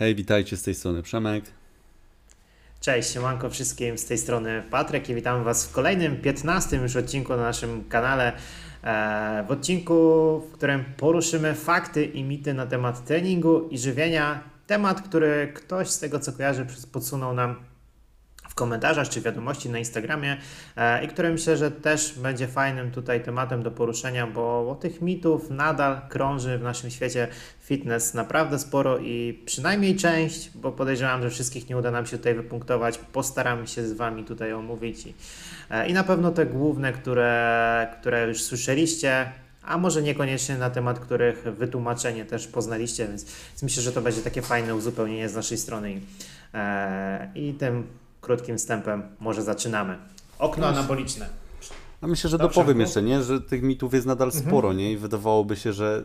Hej, witajcie z tej strony Przemek. Cześć, siemanko wszystkim, z tej strony Patryk i witam Was w kolejnym, 15 już odcinku na naszym kanale. E, w odcinku, w którym poruszymy fakty i mity na temat treningu i żywienia. Temat, który ktoś z tego co kojarzy podsunął nam komentarzach czy wiadomości na Instagramie e, i który myślę, że też będzie fajnym tutaj tematem do poruszenia, bo tych mitów nadal krąży w naszym świecie fitness naprawdę sporo i przynajmniej część, bo podejrzewam, że wszystkich nie uda nam się tutaj wypunktować, postaramy się z Wami tutaj omówić i, e, i na pewno te główne, które, które już słyszeliście, a może niekoniecznie na temat których wytłumaczenie też poznaliście, więc, więc myślę, że to będzie takie fajne uzupełnienie z naszej strony. I, e, i tym krótkim wstępem może zaczynamy. Okno anaboliczne. A myślę, że Dobrze, dopowiem jeszcze, nie? że tych mitów jest nadal mhm. sporo nie? i wydawałoby się, że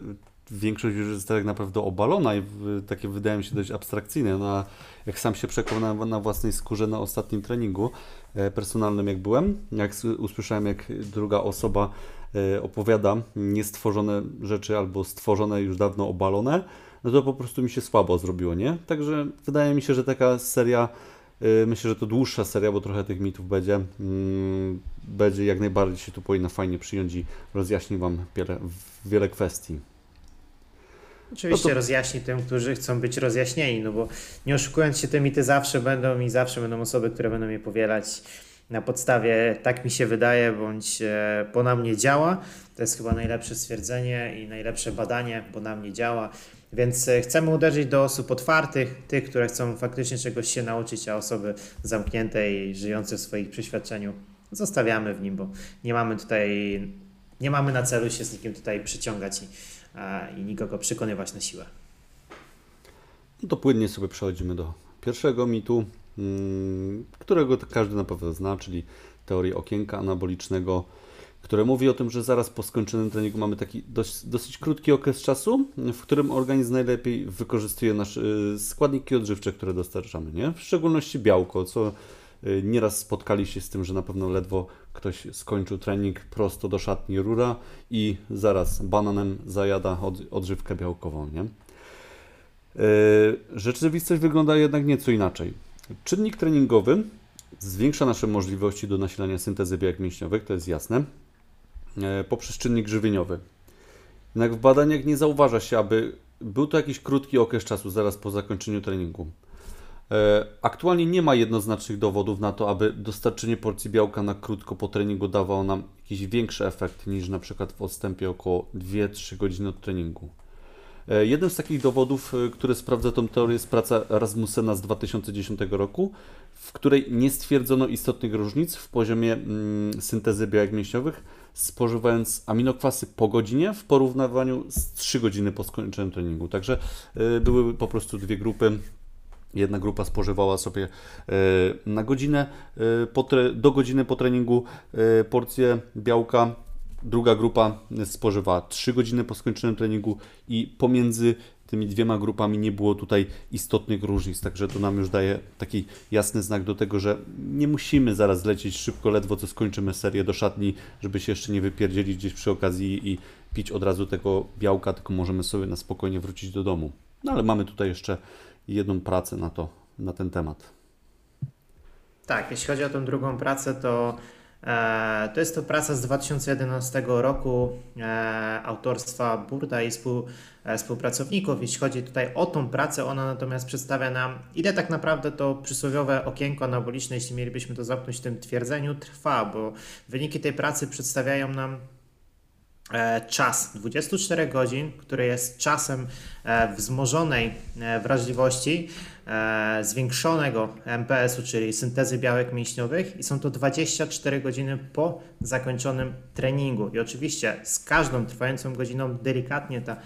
większość już jest tak naprawdę obalona i takie wydają się dość abstrakcyjne. No, a jak sam się przekonałem na własnej skórze na ostatnim treningu e, personalnym, jak byłem, jak usłyszałem, jak druga osoba e, opowiada niestworzone rzeczy albo stworzone już dawno obalone, no to po prostu mi się słabo zrobiło, nie? Także wydaje mi się, że taka seria myślę, że to dłuższa seria, bo trochę tych mitów będzie. Mm, będzie jak najbardziej się tu powinna fajnie przyjąć i rozjaśni Wam wiele, wiele kwestii. Oczywiście no to... rozjaśni tym, którzy chcą być rozjaśnieni, no bo nie oszukując się, te mity zawsze będą i zawsze będą osoby, które będą je powielać na podstawie tak mi się wydaje, bądź e, bo na mnie działa. To jest chyba najlepsze stwierdzenie i najlepsze badanie, bo na mnie działa. Więc e, chcemy uderzyć do osób otwartych, tych, które chcą faktycznie czegoś się nauczyć, a osoby zamknięte i żyjące w swoich przeświadczeniu zostawiamy w nim, bo nie mamy tutaj, nie mamy na celu się z nikim tutaj przyciągać i, i nikogo przekonywać na siłę. No to płynnie sobie przechodzimy do pierwszego mitu, mm, którego każdy na pewno zna, czyli teorii okienka anabolicznego które mówi o tym, że zaraz po skończonym treningu mamy taki dość, dosyć krótki okres czasu, w którym organizm najlepiej wykorzystuje nasze y, składniki odżywcze, które dostarczamy, nie? w szczególności białko, co y, nieraz spotkali się z tym, że na pewno ledwo ktoś skończył trening prosto do szatni rura i zaraz bananem zajada od, odżywkę białkową. Nie? Y, rzeczywistość wygląda jednak nieco inaczej. Czynnik treningowy zwiększa nasze możliwości do nasilania syntezy białek mięśniowych, to jest jasne. E, poprzez czynnik żywieniowy. Jednak w badaniach nie zauważa się, aby był to jakiś krótki okres czasu zaraz po zakończeniu treningu. E, aktualnie nie ma jednoznacznych dowodów na to, aby dostarczenie porcji białka na krótko po treningu dawało nam jakiś większy efekt niż na przykład w odstępie około 2-3 godziny od treningu. E, jeden z takich dowodów, który sprawdza tę teorię, jest praca Rasmussena z 2010 roku, w której nie stwierdzono istotnych różnic w poziomie mm, syntezy białek mięśniowych spożywając aminokwasy po godzinie w porównywaniu z 3 godziny po skończonym treningu. Także y, były po prostu dwie grupy. Jedna grupa spożywała sobie na godzinę, do godziny po treningu porcję białka, druga grupa spożywała 3 godziny po skończonym treningu i pomiędzy tymi dwiema grupami nie było tutaj istotnych różnic, także to nam już daje taki jasny znak do tego, że nie musimy zaraz lecieć szybko, ledwo co skończymy serię do szatni, żeby się jeszcze nie wypierdzielić gdzieś przy okazji i pić od razu tego białka, tylko możemy sobie na spokojnie wrócić do domu. No ale mamy tutaj jeszcze jedną pracę na to, na ten temat. Tak, jeśli chodzi o tą drugą pracę, to to jest to praca z 2011 roku e, autorstwa Burda i e, współpracowników. Jeśli chodzi tutaj o tą pracę, ona natomiast przedstawia nam, ile tak naprawdę to przysłowiowe okienko anaboliczne, jeśli mielibyśmy to zamknąć w tym twierdzeniu, trwa, bo wyniki tej pracy przedstawiają nam czas 24 godzin, który jest czasem wzmożonej wrażliwości, e, zwiększonego MPS-u, czyli syntezy białek mięśniowych i są to 24 godziny po zakończonym treningu. I oczywiście z każdą trwającą godziną delikatnie ta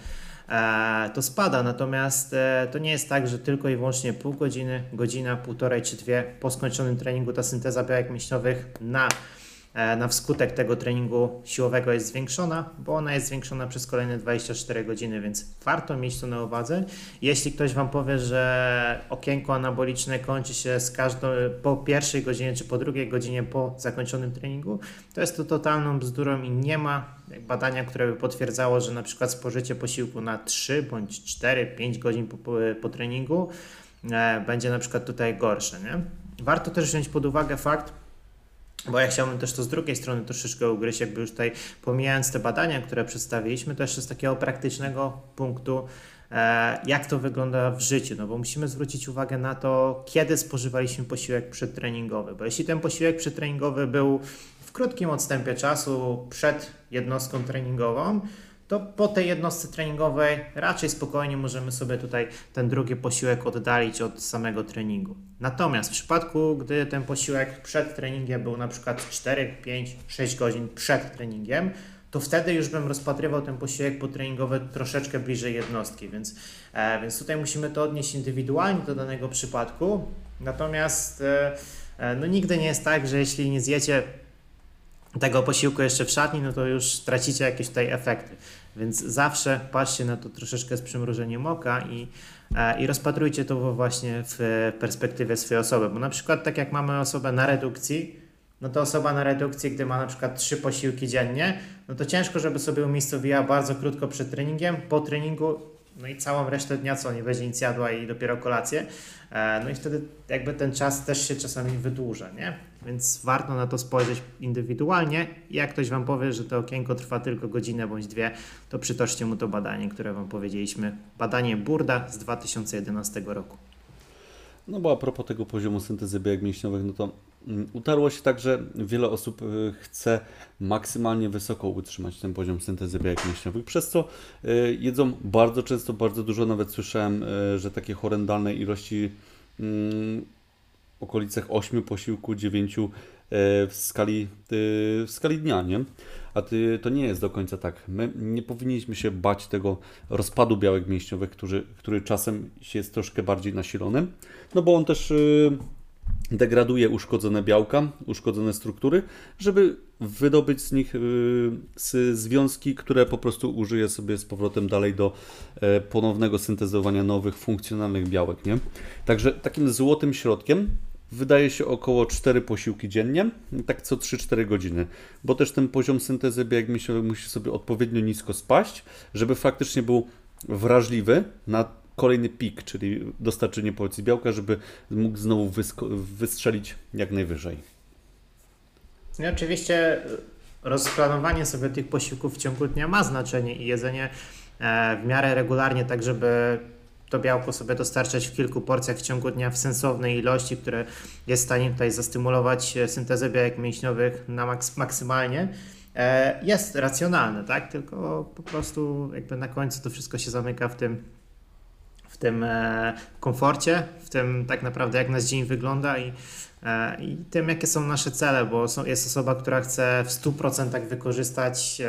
e, to spada, natomiast e, to nie jest tak, że tylko i wyłącznie pół godziny, godzina, półtorej czy dwie po skończonym treningu ta synteza białek mięśniowych na e, na wskutek tego treningu siłowego jest zwiększona, bo ona jest zwiększona przez kolejne 24 godziny, więc warto mieć to na uwadze. Jeśli ktoś Wam powie, że okienko anaboliczne kończy się z każdą, po pierwszej godzinie czy po drugiej godzinie po zakończonym treningu, to jest to totalną bzdurą i nie ma badania, które by potwierdzało, że na przykład spożycie posiłku na 3 bądź 4, 5 godzin po, po, po treningu e, będzie na przykład tutaj gorsze. Nie? Warto też wziąć pod uwagę fakt, bo ja chciałbym też to z drugiej strony troszeczkę ugryźć, jakby już tutaj pomijając te badania, które przedstawiliśmy, też z takiego praktycznego punktu, e, jak to wygląda w życiu, no bo musimy zwrócić uwagę na to, kiedy spożywaliśmy posiłek przedtreningowy, bo jeśli ten posiłek przedtreningowy był w krótkim odstępie czasu przed jednostką treningową, to po tej jednostce treningowej raczej spokojnie możemy sobie tutaj ten drugi posiłek oddalić od samego treningu. Natomiast w przypadku, gdy ten posiłek przed treningiem był na przykład 4, 5, 6 godzin przed treningiem, to wtedy już bym rozpatrywał ten posiłek potreningowy troszeczkę bliżej jednostki, więc, e, więc tutaj musimy to odnieść indywidualnie do danego przypadku. Natomiast e, e, no nigdy nie jest tak, że jeśli nie zjecie tego posiłku jeszcze w szatni, no to już tracicie jakieś tutaj efekty. Więc zawsze patrzcie na to troszeczkę z przymrużeniem oka i, e, i rozpatrujcie to właśnie w perspektywie swojej osoby. Bo na przykład tak jak mamy osobę na redukcji, no to osoba na redukcji, gdy ma na przykład trzy posiłki dziennie, no to ciężko, żeby sobie umiejscowiła bardzo krótko przed treningiem, po treningu, no i całą resztę dnia, co nie będzie nic jadła i dopiero kolację. E, no i wtedy jakby ten czas też się czasami wydłuża, nie? Więc warto na to spojrzeć indywidualnie. Jak ktoś Wam powie, że to okienko trwa tylko godzinę bądź dwie, to przytoczcie mu to badanie, które Wam powiedzieliśmy. Badanie Burda z 2011 roku. No bo a propos tego poziomu syntezy białek mięśniowych, no to utarło się tak, że wiele osób y, chce maksymalnie wysoko utrzymać ten poziom syntezy białek mięśniowych, przez co y, jedzą bardzo często, bardzo dużo, nawet słyszałem, y, że takie horrendalne ilości mm, w okolicach 8 posiłku, 9 w skali, w skali dnia, nie? A to nie jest do końca tak. My nie powinniśmy się bać tego rozpadu białek mięśniowych, który, który czasem jest troszkę bardziej nasilony, no bo on też degraduje uszkodzone białka, uszkodzone struktury, żeby wydobyć z nich yy, związki, które po prostu użyje sobie z powrotem dalej do yy, ponownego syntezowania nowych, funkcjonalnych białek. Nie? Także takim złotym środkiem wydaje się około 4 posiłki dziennie, tak co 3-4 godziny, bo też ten poziom syntezy białek musi sobie odpowiednio nisko spaść, żeby faktycznie był wrażliwy na kolejny pik, czyli dostarczenie porcji białka, żeby mógł znowu wystrzelić jak najwyżej. No oczywiście rozplanowanie sobie tych posiłków w ciągu dnia ma znaczenie i jedzenie e, w miarę regularnie, tak żeby to białko sobie dostarczać w kilku porcjach w ciągu dnia w sensownej ilości, które jest w stanie tutaj zastymulować e, syntezę białek mięśniowych na maks maksymalnie, e, jest racjonalne, tak? Tylko po prostu jakby na końcu to wszystko się zamyka w tym, w tym e, komforcie, w tym tak naprawdę jak nasz dzień wygląda i, i tym jakie są nasze cele, bo są, jest osoba, która chce w 100% wykorzystać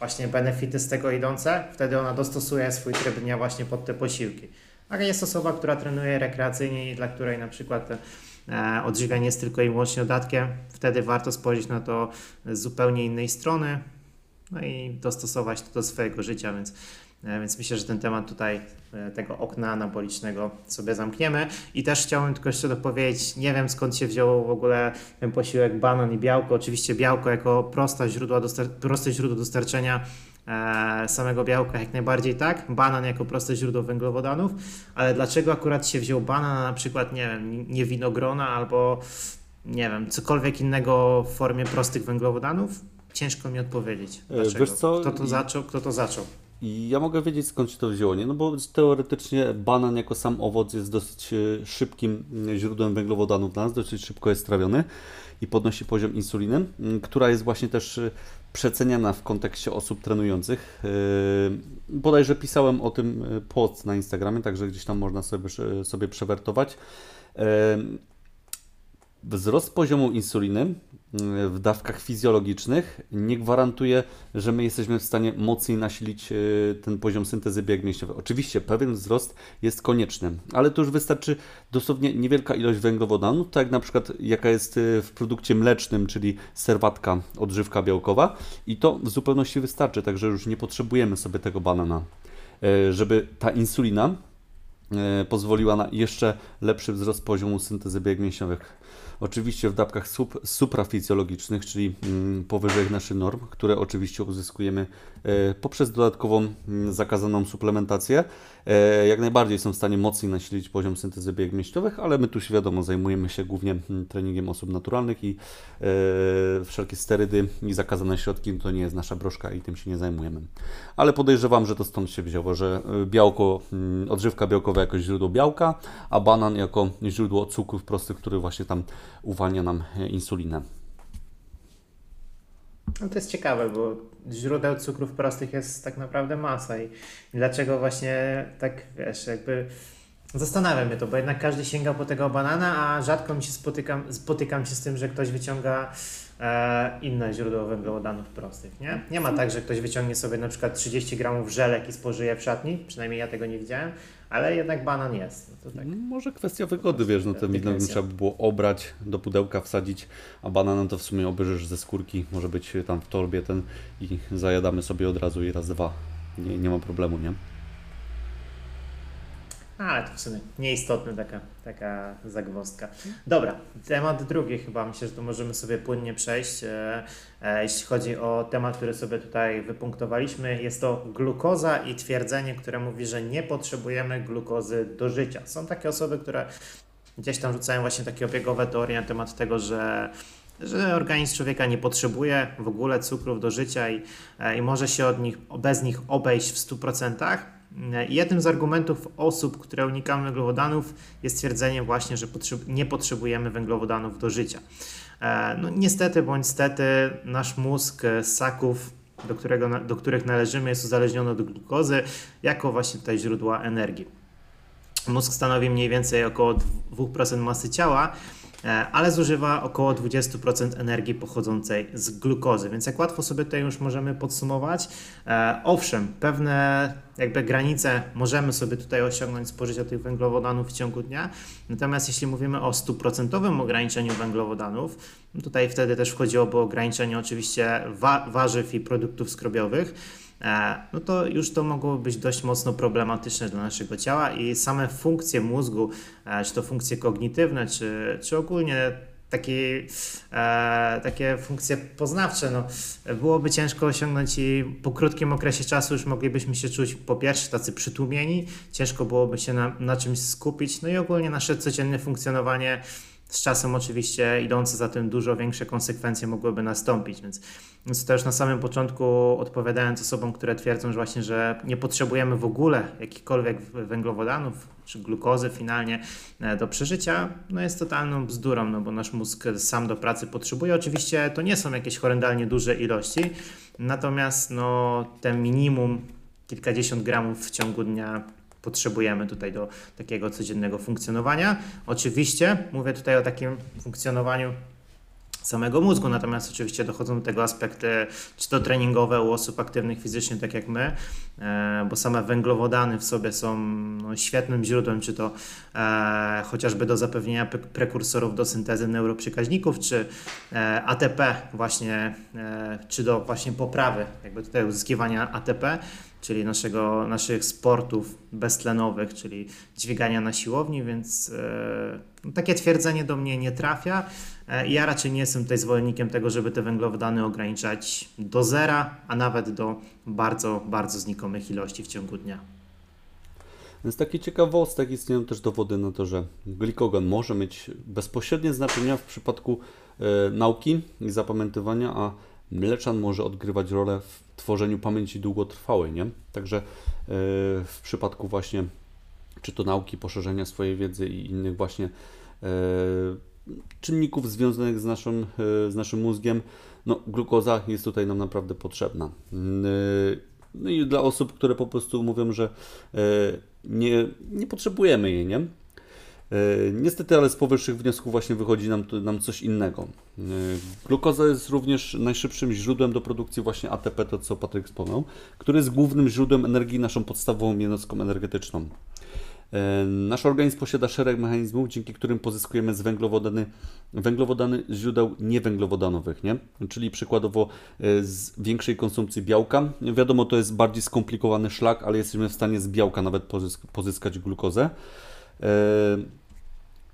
właśnie benefity z tego idące, wtedy ona dostosuje swój tryb dnia właśnie pod te posiłki. Ale jest osoba, która trenuje rekreacyjnie i dla której na przykład e, odżywianie jest tylko i wyłącznie dodatkiem, wtedy warto spojrzeć na to z zupełnie innej strony no i dostosować to do swojego życia, więc E, więc myślę, że ten temat tutaj e, tego okna anabolicznego sobie zamkniemy. I też chciałbym tylko jeszcze dopowiedzieć, nie wiem skąd się wziął w ogóle ten posiłek banan i białko. Oczywiście białko jako proste źródło, proste źródło dostarczenia e, samego białka jak najbardziej tak, banan jako proste źródło węglowodanów, ale dlaczego akurat się wziął banan, na przykład, nie wiem, nie winogrona albo nie wiem, cokolwiek innego w formie prostych węglowodanów? Ciężko mi odpowiedzieć. Dlaczego? Wiesz co? Kto to zaczął? Kto to zaczął? I ja mogę wiedzieć skąd się to wzięło, nie? No bo teoretycznie banan jako sam owoc jest dosyć e, szybkim e, źródłem węglowodanów dla nas, dosyć szybko jest trawiony i podnosi poziom insuliny, która jest właśnie też e, przeceniana w kontekście osób trenujących. Bodajże pisałem o tym post na Instagramie, także gdzieś tam można sobie, sobie przewertować. wzrost poziomu insuliny w dawkach fizjologicznych nie gwarantuje, że my jesteśmy w stanie mocniej nasilić e, ten poziom syntezy białek mięśniowych. Oczywiście pewien wzrost jest konieczny, ale to już wystarczy dosłownie niewielka ilość węglowodanów, tak jak na przykład jaka jest e, w produkcie mlecznym, czyli serwatka, odżywka białkowa i to w zupełności wystarczy, także już nie potrzebujemy sobie tego banana. E, żeby ta insulina pozwoliła na jeszcze lepszy wzrost poziomu syntezy białek mięśniowych Oczywiście w dawkach sup, suprafizjologicznych, czyli mm, powyżej naszych norm, które oczywiście uzyskujemy e, poprzez dodatkową mm, zakazaną suplementację. E, jak najbardziej są w stanie mocniej nasilić poziom syntezy biegów mięśniowych, ale my tu świadomo zajmujemy się głównie mm, treningiem osób naturalnych i e, wszelkie sterydy i zakazane środki to nie jest nasza broszka i tym się nie zajmujemy. Ale podejrzewam, że to stąd się wzięło, że białko, odżywka białkowa jako źródło białka, a banan jako źródło cukrów prostych, który właśnie tam uwalnia nam insulinę. No to jest ciekawe, bo źródeł cukrów prostych jest tak naprawdę masa i dlaczego właśnie tak, wiesz, jakby zastanawiam mnie to, bo jednak każdy sięga po tego banana, a rzadko mi się spotykam, spotykam się z tym, że ktoś wyciąga e, inne źródło węglowodanów prostych, nie? Nie ma tak, że ktoś wyciągnie sobie na przykład 30 gramów żelek i spożyje w szatni, przynajmniej ja tego nie widziałem, ale jednak banan jest. No tak. Może kwestia wygody, wiesz, no ten widok trzeba by było obrać, do pudełka wsadzić, a bananem to w sumie obejrzysz ze skórki, może być tam w torbie ten i zajadamy sobie od razu i raz, dwa. Nie, nie ma problemu, nie? Ale to w sumie nieistotna taka, taka zagwozdka. Dobra, temat drugi chyba, myślę, że tu możemy sobie płynnie przejść. E, e, jeśli chodzi o temat, który sobie tutaj wypunktowaliśmy, jest to glukoza i twierdzenie, które mówi, że nie potrzebujemy glukozy do życia. Są takie osoby, które gdzieś tam rzucają właśnie takie obiegowe teorie na temat tego, że że organizm człowieka nie potrzebuje w ogóle cukrów do życia i, e, i może się od nich, bez nich obejść w 100%. Jednym z argumentów osób, które unikają węglowodanów jest stwierdzenie właśnie, że nie potrzebujemy węglowodanów do życia. E, no, niestety bądź stety nasz mózg z ssaków, do, którego, do których należymy, jest uzależniony od glukozy jako właśnie tutaj źródła energii. Mózg stanowi mniej więcej około 2% masy ciała, E, ale zużywa około 20% energii pochodzącej z glukozy. Więc jak łatwo sobie tutaj już możemy podsumować, e, owszem, pewne jakby granice możemy sobie tutaj osiągnąć spożycia tych węglowodanów w ciągu dnia, natomiast jeśli mówimy o stuprocentowym ograniczeniu węglowodanów, tutaj wtedy też wchodziłoby ograniczenie oczywiście wa warzyw i produktów skrobiowych, E, no to już to mogło być dość mocno problematyczne dla naszego ciała i same funkcje mózgu, e, czy to funkcje kognitywne, czy, czy ogólnie takie, e, takie funkcje poznawcze, no, byłoby ciężko osiągnąć i po krótkim okresie czasu już moglibyśmy się czuć po pierwsze tacy przytłumieni, ciężko byłoby się na, na czymś skupić, no i ogólnie nasze codzienne funkcjonowanie z czasem oczywiście idące za tym dużo większe konsekwencje mogłyby nastąpić, więc, więc już na samym początku odpowiadając osobom, które twierdzą, że właśnie, że nie potrzebujemy w ogóle jakichkolwiek węglowodanów czy glukozy finalnie e, do przeżycia, no jest totalną bzdurą, no bo nasz mózg sam do pracy potrzebuje. Oczywiście to nie są jakieś horrendalnie duże ilości, natomiast no ten minimum kilkadziesiąt gramów w ciągu dnia potrzebujemy tutaj do takiego codziennego funkcjonowania. Oczywiście mówię tutaj o takim funkcjonowaniu samego mózgu, natomiast oczywiście dochodzą do tego aspekty czy to treningowe u osób aktywnych fizycznie, tak jak my, e, bo same węglowodany w sobie są no, świetnym źródłem, czy to e, chociażby do zapewnienia prekursorów do syntezy neuroprzekaźników, czy e, ATP właśnie, czy do właśnie poprawy jakby tutaj uzyskiwania ATP, czyli naszego, naszych sportów beztlenowych, czyli dźwigania na siłowni, więc e, no, takie twierdzenie do mnie nie trafia. E, ja raczej nie jestem tutaj zwolennikiem tego, żeby te węglowodany ograniczać do zera, a nawet do bardzo, bardzo znikomych ilości w ciągu dnia. Z takich ciekawostek istnieją też dowody na to, że glikogen może mieć bezpośrednie znaczenie w przypadku e, nauki i zapamiętywania, a mleczan może odgrywać rolę w tworzeniu pamięci długotrwałej, nie? Także e, w przypadku właśnie czy to nauki, poszerzenia swojej wiedzy i innych właśnie e, czynników związanych z naszym, e, z naszym mózgiem, no, glukoza jest tutaj nam naprawdę potrzebna. No i dla osób, które po prostu mówią, że nie, nie potrzebujemy jej, nie? Niestety, ale z powyższych wniosków właśnie wychodzi nam, nam coś innego. Glukoza jest również najszybszym źródłem do produkcji właśnie ATP, to co Patryk wspomniał, który jest głównym źródłem energii, naszą podstawową jednostką energetyczną. Nasz organizm posiada szereg mechanizmów, dzięki którym pozyskujemy z węglowodany, węglowodany źródeł niewęglowodanowych, nie? czyli przykładowo e, z większej konsumpcji białka. Wiadomo, to jest bardziej skomplikowany szlak, ale jesteśmy w stanie z białka nawet pozysk pozyskać glukozę.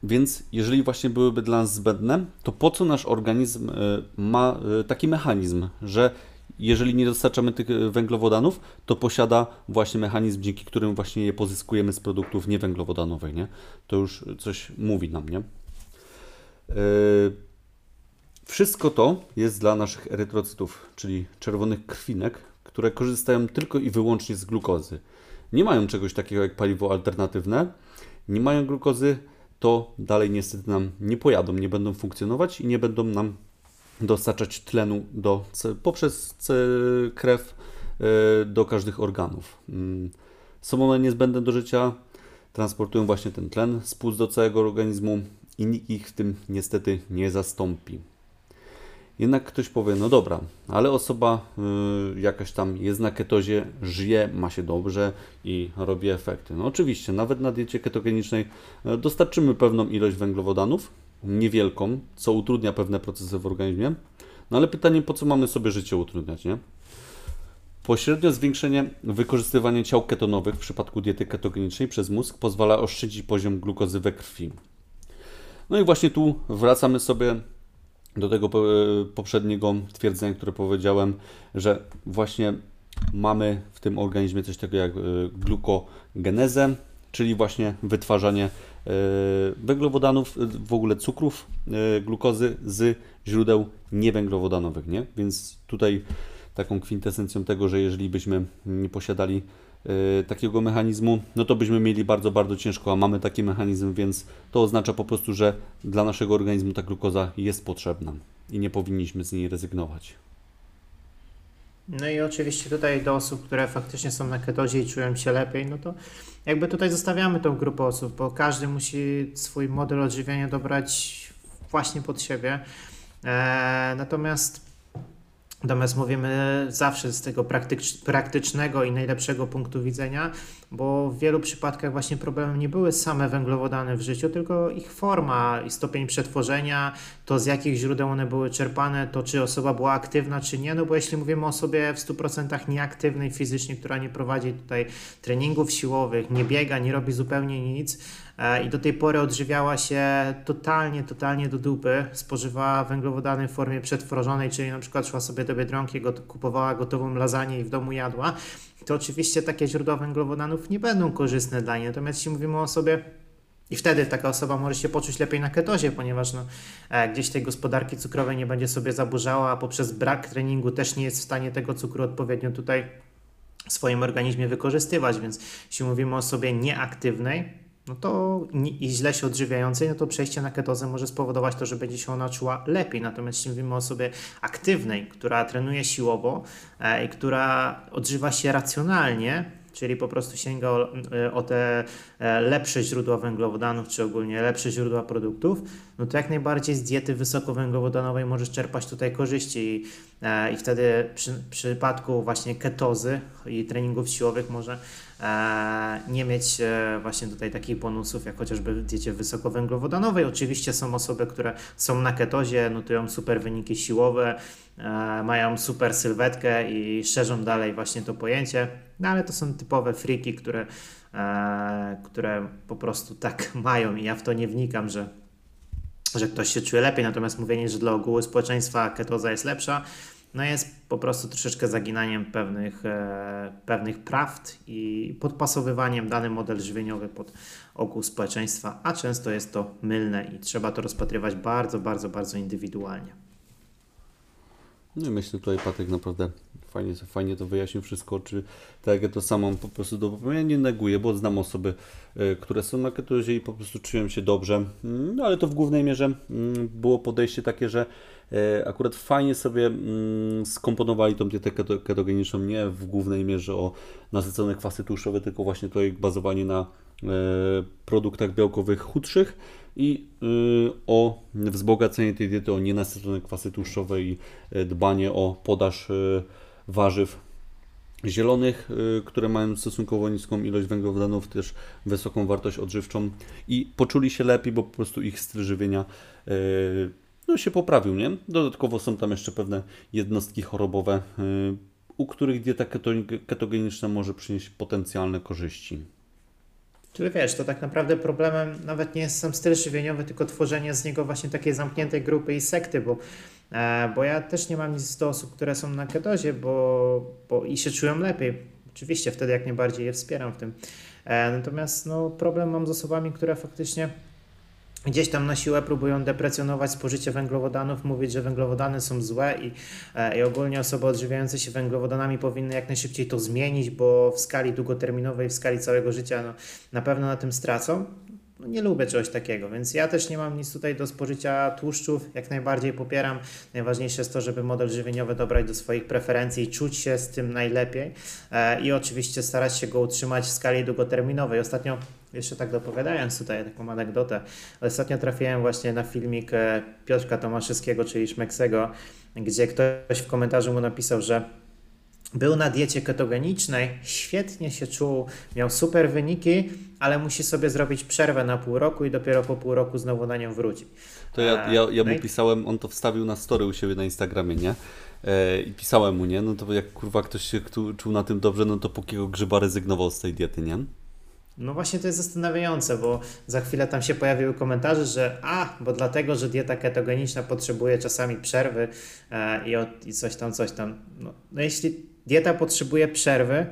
E, więc jeżeli właśnie byłyby dla nas zbędne, to po co nasz organizm e, ma taki mechanizm, że jeżeli nie dostarczamy tych e, węglowodanów, to posiada właśnie mechanizm, dzięki którym właśnie je pozyskujemy z produktów niewęglowodanowych, nie? To już coś mówi nam, nie? Wszystko to jest dla naszych erytrocytów, czyli czerwonych krwinek, które korzystają tylko i wyłącznie z glukozy. Nie mają czegoś takiego jak paliwo alternatywne, nie mają glukozy, to dalej niestety nam nie pojadą, nie będą funkcjonować i nie będą nam dostarczać tlenu do, poprzez krew e, do każdych organów. Mm. Są one niezbędne do życia, transportują właśnie ten tlen z płuc do całego organizmu i nikt ich w tym niestety nie zastąpi. Jednak ktoś powie, no dobra, ale osoba y, jakaś tam jest na ketozie, żyje, ma się dobrze i robi efekty. No oczywiście, nawet na diecie ketogenicznej y, dostarczymy pewną ilość węglowodanów, niewielką, co utrudnia pewne procesy w organizmie. No ale pytanie, po co mamy sobie życie utrudniać, nie? Pośrednio zwiększenie wykorzystywania ciał ketonowych w przypadku diety ketogenicznej przez mózg pozwala oszczędzić poziom glukozy we krwi. No i właśnie tu wracamy sobie do tego poprzedniego twierdzenia, które powiedziałem, że właśnie mamy w tym organizmie coś takiego jak e, glukogenezę, czyli właśnie wytwarzanie E, węglowodanów, e, w ogóle cukrów, e, glukozy z źródeł niewęglowodanowych, nie? Więc tutaj taką kwintesencją tego, że jeżeli byśmy nie posiadali takiego mechanizmu, no to byśmy mieli bardzo, bardzo ciężko, a mamy taki mechanizm, więc to oznacza po prostu, że dla naszego organizmu ta glukoza jest potrzebna i nie powinniśmy z niej rezygnować. No i oczywiście tutaj do osób, które faktycznie są na ketozie i czują się lepiej, no to jakby tutaj zostawiamy tą grupę osób, bo każdy musi swój model odżywiania dobrać właśnie pod siebie. Eee, natomiast Natomiast mówimy zawsze z tego praktycz, praktycznego i najlepszego punktu widzenia, bo w wielu przypadkach właśnie problemem nie były same węglowodany w życiu, tylko ich forma i stopień przetworzenia, to z jakich źródeł one były czerpane, to czy osoba była aktywna, czy nie. No bo jeśli mówimy o osobie w 100% nieaktywnej fizycznie, która nie prowadzi tutaj treningów siłowych, nie biega, nie robi zupełnie nic, i do tej pory odżywiała się totalnie, totalnie do dupy, spożywała węglowodany w formie przetworzonej, czyli na przykład szła sobie do Biedronki, kupowała gotową lasagne i w domu jadła, to oczywiście takie źródła węglowodanów nie będą korzystne dla niej. Natomiast jeśli mówimy o sobie i wtedy taka osoba może się poczuć lepiej na ketozie, ponieważ no, e, gdzieś tej gospodarki cukrowej nie będzie sobie zaburzała, a poprzez brak treningu też nie jest w stanie tego cukru odpowiednio tutaj w swoim organizmie wykorzystywać. Więc jeśli mówimy o osobie nieaktywnej, no to i źle się odżywiającej, no to przejście na ketozę może spowodować to, że będzie się ona czuła lepiej. Natomiast jeśli mówimy o osobie aktywnej, która trenuje siłowo e, i która odżywa się racjonalnie, czyli po prostu sięga o, e, o, te e, lepsze źródła węglowodanów, czy ogólnie lepsze źródła produktów, no to jak najbardziej z diety wysokowęglowodanowej możesz czerpać tutaj korzyści i, e, i wtedy przy, przypadku właśnie ketozy i treningów siłowych może e, nie mieć e, właśnie tutaj takich bonusów, jak chociażby w diecie wysokowęglowodanowej. Oczywiście są osoby, które są na ketozie, notują super wyniki siłowe, mają super sylwetkę i szerzą dalej właśnie to pojęcie, no ale to są typowe friki, które, które po prostu tak mają i ja w to nie wnikam, że że ktoś się czuje lepiej, natomiast mówienie, że dla ogółu społeczeństwa ketoza jest lepsza, no jest po prostu troszeczkę zaginaniem pewnych, e, pewnych prawd i podpasowywaniem dany model żywieniowy pod ogół społeczeństwa, a często jest to mylne i trzeba to rozpatrywać bardzo, bardzo, bardzo indywidualnie. No i myślę tutaj Patryk naprawdę fajnie, fajnie to wyjaśnił wszystko, czy tak jak to samo po prostu do ja nie neguję, bo znam osoby, e, które są na ketozie i po prostu czują się dobrze, mm, no, ale to w głównej mierze mm, było podejście takie, że e, akurat fajnie sobie mm, skomponowali tą dietę ketogeniczną, nie w głównej mierze o nasycone kwasy tłuszczowe, tylko właśnie to bazowanie na produktach białkowych chudszych i o wzbogacenie tej diety o nienasycone kwasy tłuszczowe i dbanie o podaż warzyw zielonych, które mają stosunkowo niską ilość węglowodanów, też wysoką wartość odżywczą i poczuli się lepiej, bo po prostu ich styl żywienia no, się poprawił, nie? Dodatkowo są tam jeszcze pewne jednostki chorobowe, u których dieta ketogeniczna może przynieść potencjalne korzyści. Czyli wiesz, to tak naprawdę problemem nawet nie jest sam styl żywieniowy, tylko tworzenie z niego właśnie takiej zamkniętej grupy i sekty, bo, bo ja też nie mam nic do osób, które są na ketozie, bo, bo i się czują lepiej. Oczywiście wtedy jak najbardziej je wspieram w tym. E, natomiast no, problem mam z osobami, które faktycznie gdzieś tam na siłę próbują deprecjonować spożycie węglowodanów, mówić, że węglowodany są złe i, e, i ogólnie osoby odżywiające się węglowodanami powinny jak najszybciej to zmienić, bo w skali długoterminowej, w skali całego życia no, na pewno na tym stracą no nie lubię czegoś takiego, więc ja też nie mam nic tutaj do spożycia tłuszczów, jak najbardziej popieram. Najważniejsze jest to, żeby model żywieniowy dobrać do swoich preferencji i czuć się z tym najlepiej e, i oczywiście starać się go utrzymać w skali długoterminowej. Ostatnio, jeszcze tak dopowiadając tutaj taką anegdotę, ostatnio trafiłem właśnie na filmik e, Piotrka Tomaszewskiego, czyli Szmeksego, gdzie ktoś w komentarzu mu napisał, że był na diecie ketogenicznej, świetnie się czuł, miał super wyniki, ale musi sobie zrobić przerwę na pół roku i dopiero po pół roku znowu na nią wróci. To ja, ja, ja mu no pisałem, on to wstawił na story u siebie na Instagramie, nie? E, I pisałem mu, nie? No to jak kurwa ktoś się czuł na tym dobrze, no to pókiego grzyba rezygnował z tej diety, nie? No właśnie to jest zastanawiające, bo za chwilę tam się pojawiły komentarze, że a, bo dlatego, że dieta ketogeniczna potrzebuje czasami przerwy e, i, od, i coś tam, coś tam. No, no jeśli dieta potrzebuje przerwy,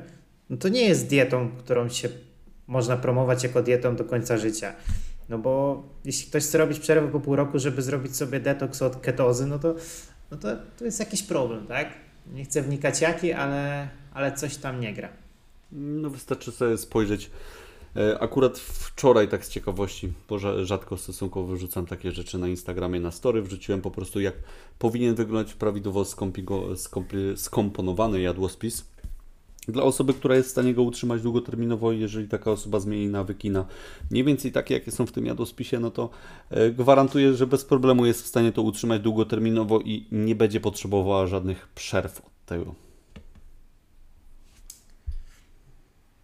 no to nie jest dietą, którą się można promować jako dietą do końca życia. No bo jeśli ktoś chce robić przerwę po pół roku, żeby zrobić sobie detoks od ketozy, no to, no to, to jest jakiś problem, tak? Nie chcę wnikać jaki, ale, ale coś tam nie gra. No wystarczy sobie spojrzeć. E, akurat wczoraj, tak z ciekawości, bo rzadko stosunkowo wyrzucam takie rzeczy na Instagramie, na story, wrzuciłem po prostu jak powinien wyglądać prawidłowo skomponowany jadłospis dla osoby, która jest w stanie go utrzymać długoterminowo, jeżeli taka osoba zmieni nawyki na mniej więcej takie, jakie są w tym jadłospisie, no to e, gwarantuję, że bez problemu jest w stanie to utrzymać długoterminowo i nie będzie potrzebowała żadnych przerw od tego.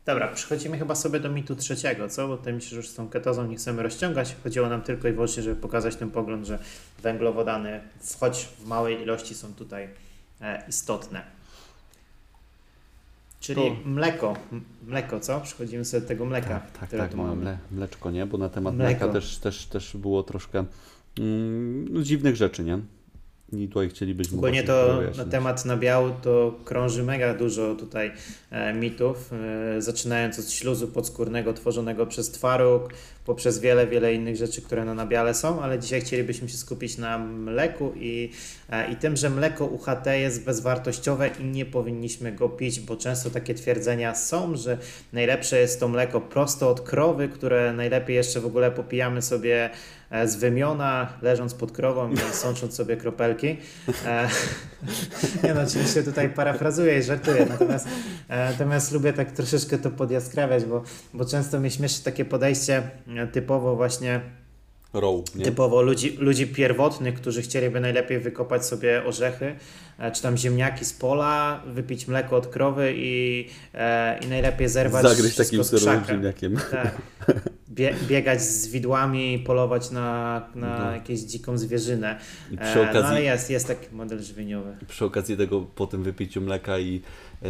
Dobra, przechodzimy chyba sobie do mitu trzeciego, co? Bo tutaj myślę, że już z tą ketozą nie chcemy rozciągać. Chodziło nam tylko i wyłącznie, żeby pokazać ten pogląd, że węglowodany, choć w małej ilości, są tutaj e, istotne. Czyli to... mleko. Mleko, co? Przechodzimy sobie do tego mleka. Tak, tak, tak mamy. mleczko, nie? Bo na temat mleka też, też, też było troszkę mm, no, dziwnych rzeczy, nie? I tutaj chcielibyśmy. Ogólnie to na temat nabiału to krąży mega dużo tutaj e, mitów, e, zaczynając od śluzu podskórnego tworzonego przez twaróg, poprzez wiele, wiele innych rzeczy, które na nabiale są, ale dzisiaj chcielibyśmy się skupić na mleku i, e, i tym, że mleko UHT jest bezwartościowe i nie powinniśmy go pić, bo często takie twierdzenia są, że najlepsze jest to mleko prosto od krowy, które najlepiej jeszcze w ogóle popijamy sobie z wymiona, leżąc pod krową i sącząc sobie kropelki. E, nie no, oczywiście tutaj parafrazuję i żartuję, natomiast, natomiast lubię tak troszeczkę to podjaskrawiać, bo, bo często mnie śmieszy takie podejście typowo właśnie Row, nie? typowo ludzi, ludzi pierwotnych, którzy chcieliby najlepiej wykopać sobie orzechy, e, czy tam ziemniaki z pola, wypić mleko od krowy i, e, i najlepiej zerwać Zagryźć takim surowym ziemniakiem. Tak. Bie, biegać z widłami, polować na, na no. jakąś dziką zwierzynę. I przy okazji, e, no ale jest, jest taki model żywieniowy. Przy okazji tego po tym wypiciu mleka i e,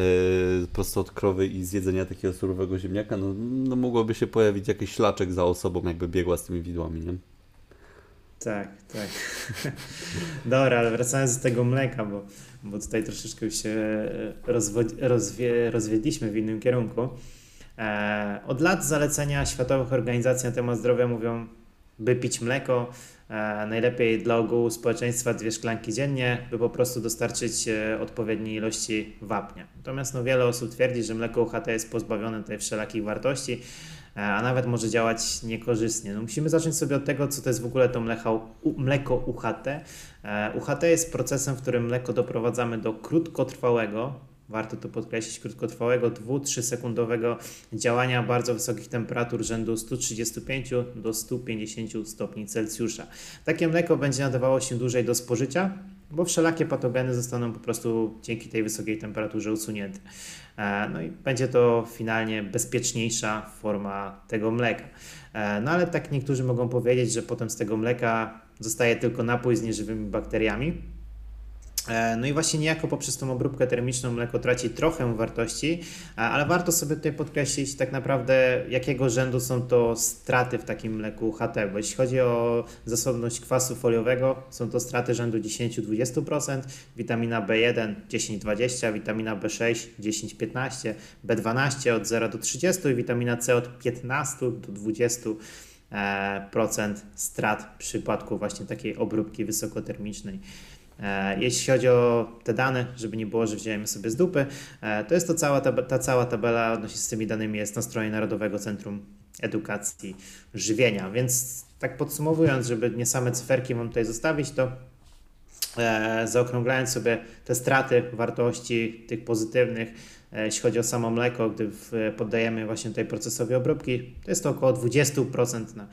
prosto od krowy i zjedzenia takiego surowego ziemniaka, no, no mogłoby się pojawić jakiś ślaczek za osobą, jakby biegła z tymi widłami, nie? Tak, tak. Dobra, ale wracając do tego mleka, bo, bo tutaj troszeczkę się rozwie, rozwiedliśmy w innym kierunku. E, od lat zalecenia światowych organizacji na temat zdrowia mówią, by pić mleko, e, najlepiej dla ogółu społeczeństwa dwie szklanki dziennie, by po prostu dostarczyć e, odpowiedniej ilości wapnia. Natomiast no, wiele osób twierdzi, że mleko UHT jest pozbawione tej wszelakich wartości, a nawet może działać niekorzystnie. No, musimy zacząć sobie od tego, co to jest w ogóle to mleko, mleko UHT. UHT jest procesem, w którym mleko doprowadzamy do krótkotrwałego, warto to podkreślić, krótkotrwałego 2-3 sekundowego działania bardzo wysokich temperatur rzędu 135 do 150 stopni Celsjusza. Takie mleko będzie nadawało się dłużej do spożycia, bo wszelakie patogeny zostaną po prostu dzięki tej wysokiej temperaturze usunięte. E, no i będzie to finalnie bezpieczniejsza forma tego mleka. E, no ale tak niektórzy mogą powiedzieć, że potem z tego mleka zostaje tylko napój z nieżywymi bakteriami. E, no i właśnie niejako poprzez tą obróbkę termiczną mleko traci trochę wartości, ale warto sobie tutaj podkreślić tak naprawdę jakiego rzędu są to straty w takim mleku HT, bo jeśli chodzi o zasobność kwasu foliowego, są to straty rzędu 10-20%, witamina B1 10-20, witamina B6 10-15, B12 od 0 do 30 i witamina C od 15 do 20 e, procent strat w przypadku właśnie takiej obróbki wysokotermicznej. E, jeśli chodzi o te dane, żeby nie było, że wziąłem sobie z dupy, e, to jest to cała ta, ta cała tabela odnośnie z tymi danymi jest na stronie Narodowego Centrum Edukacji Żywienia. Więc tak podsumowując, żeby nie same cyferki mam tutaj zostawić, to e, zaokrąglając sobie te straty wartości tych pozytywnych, jeśli chodzi o samo mleko, gdy poddajemy właśnie tutaj procesowi obróbki, to jest to około 20% na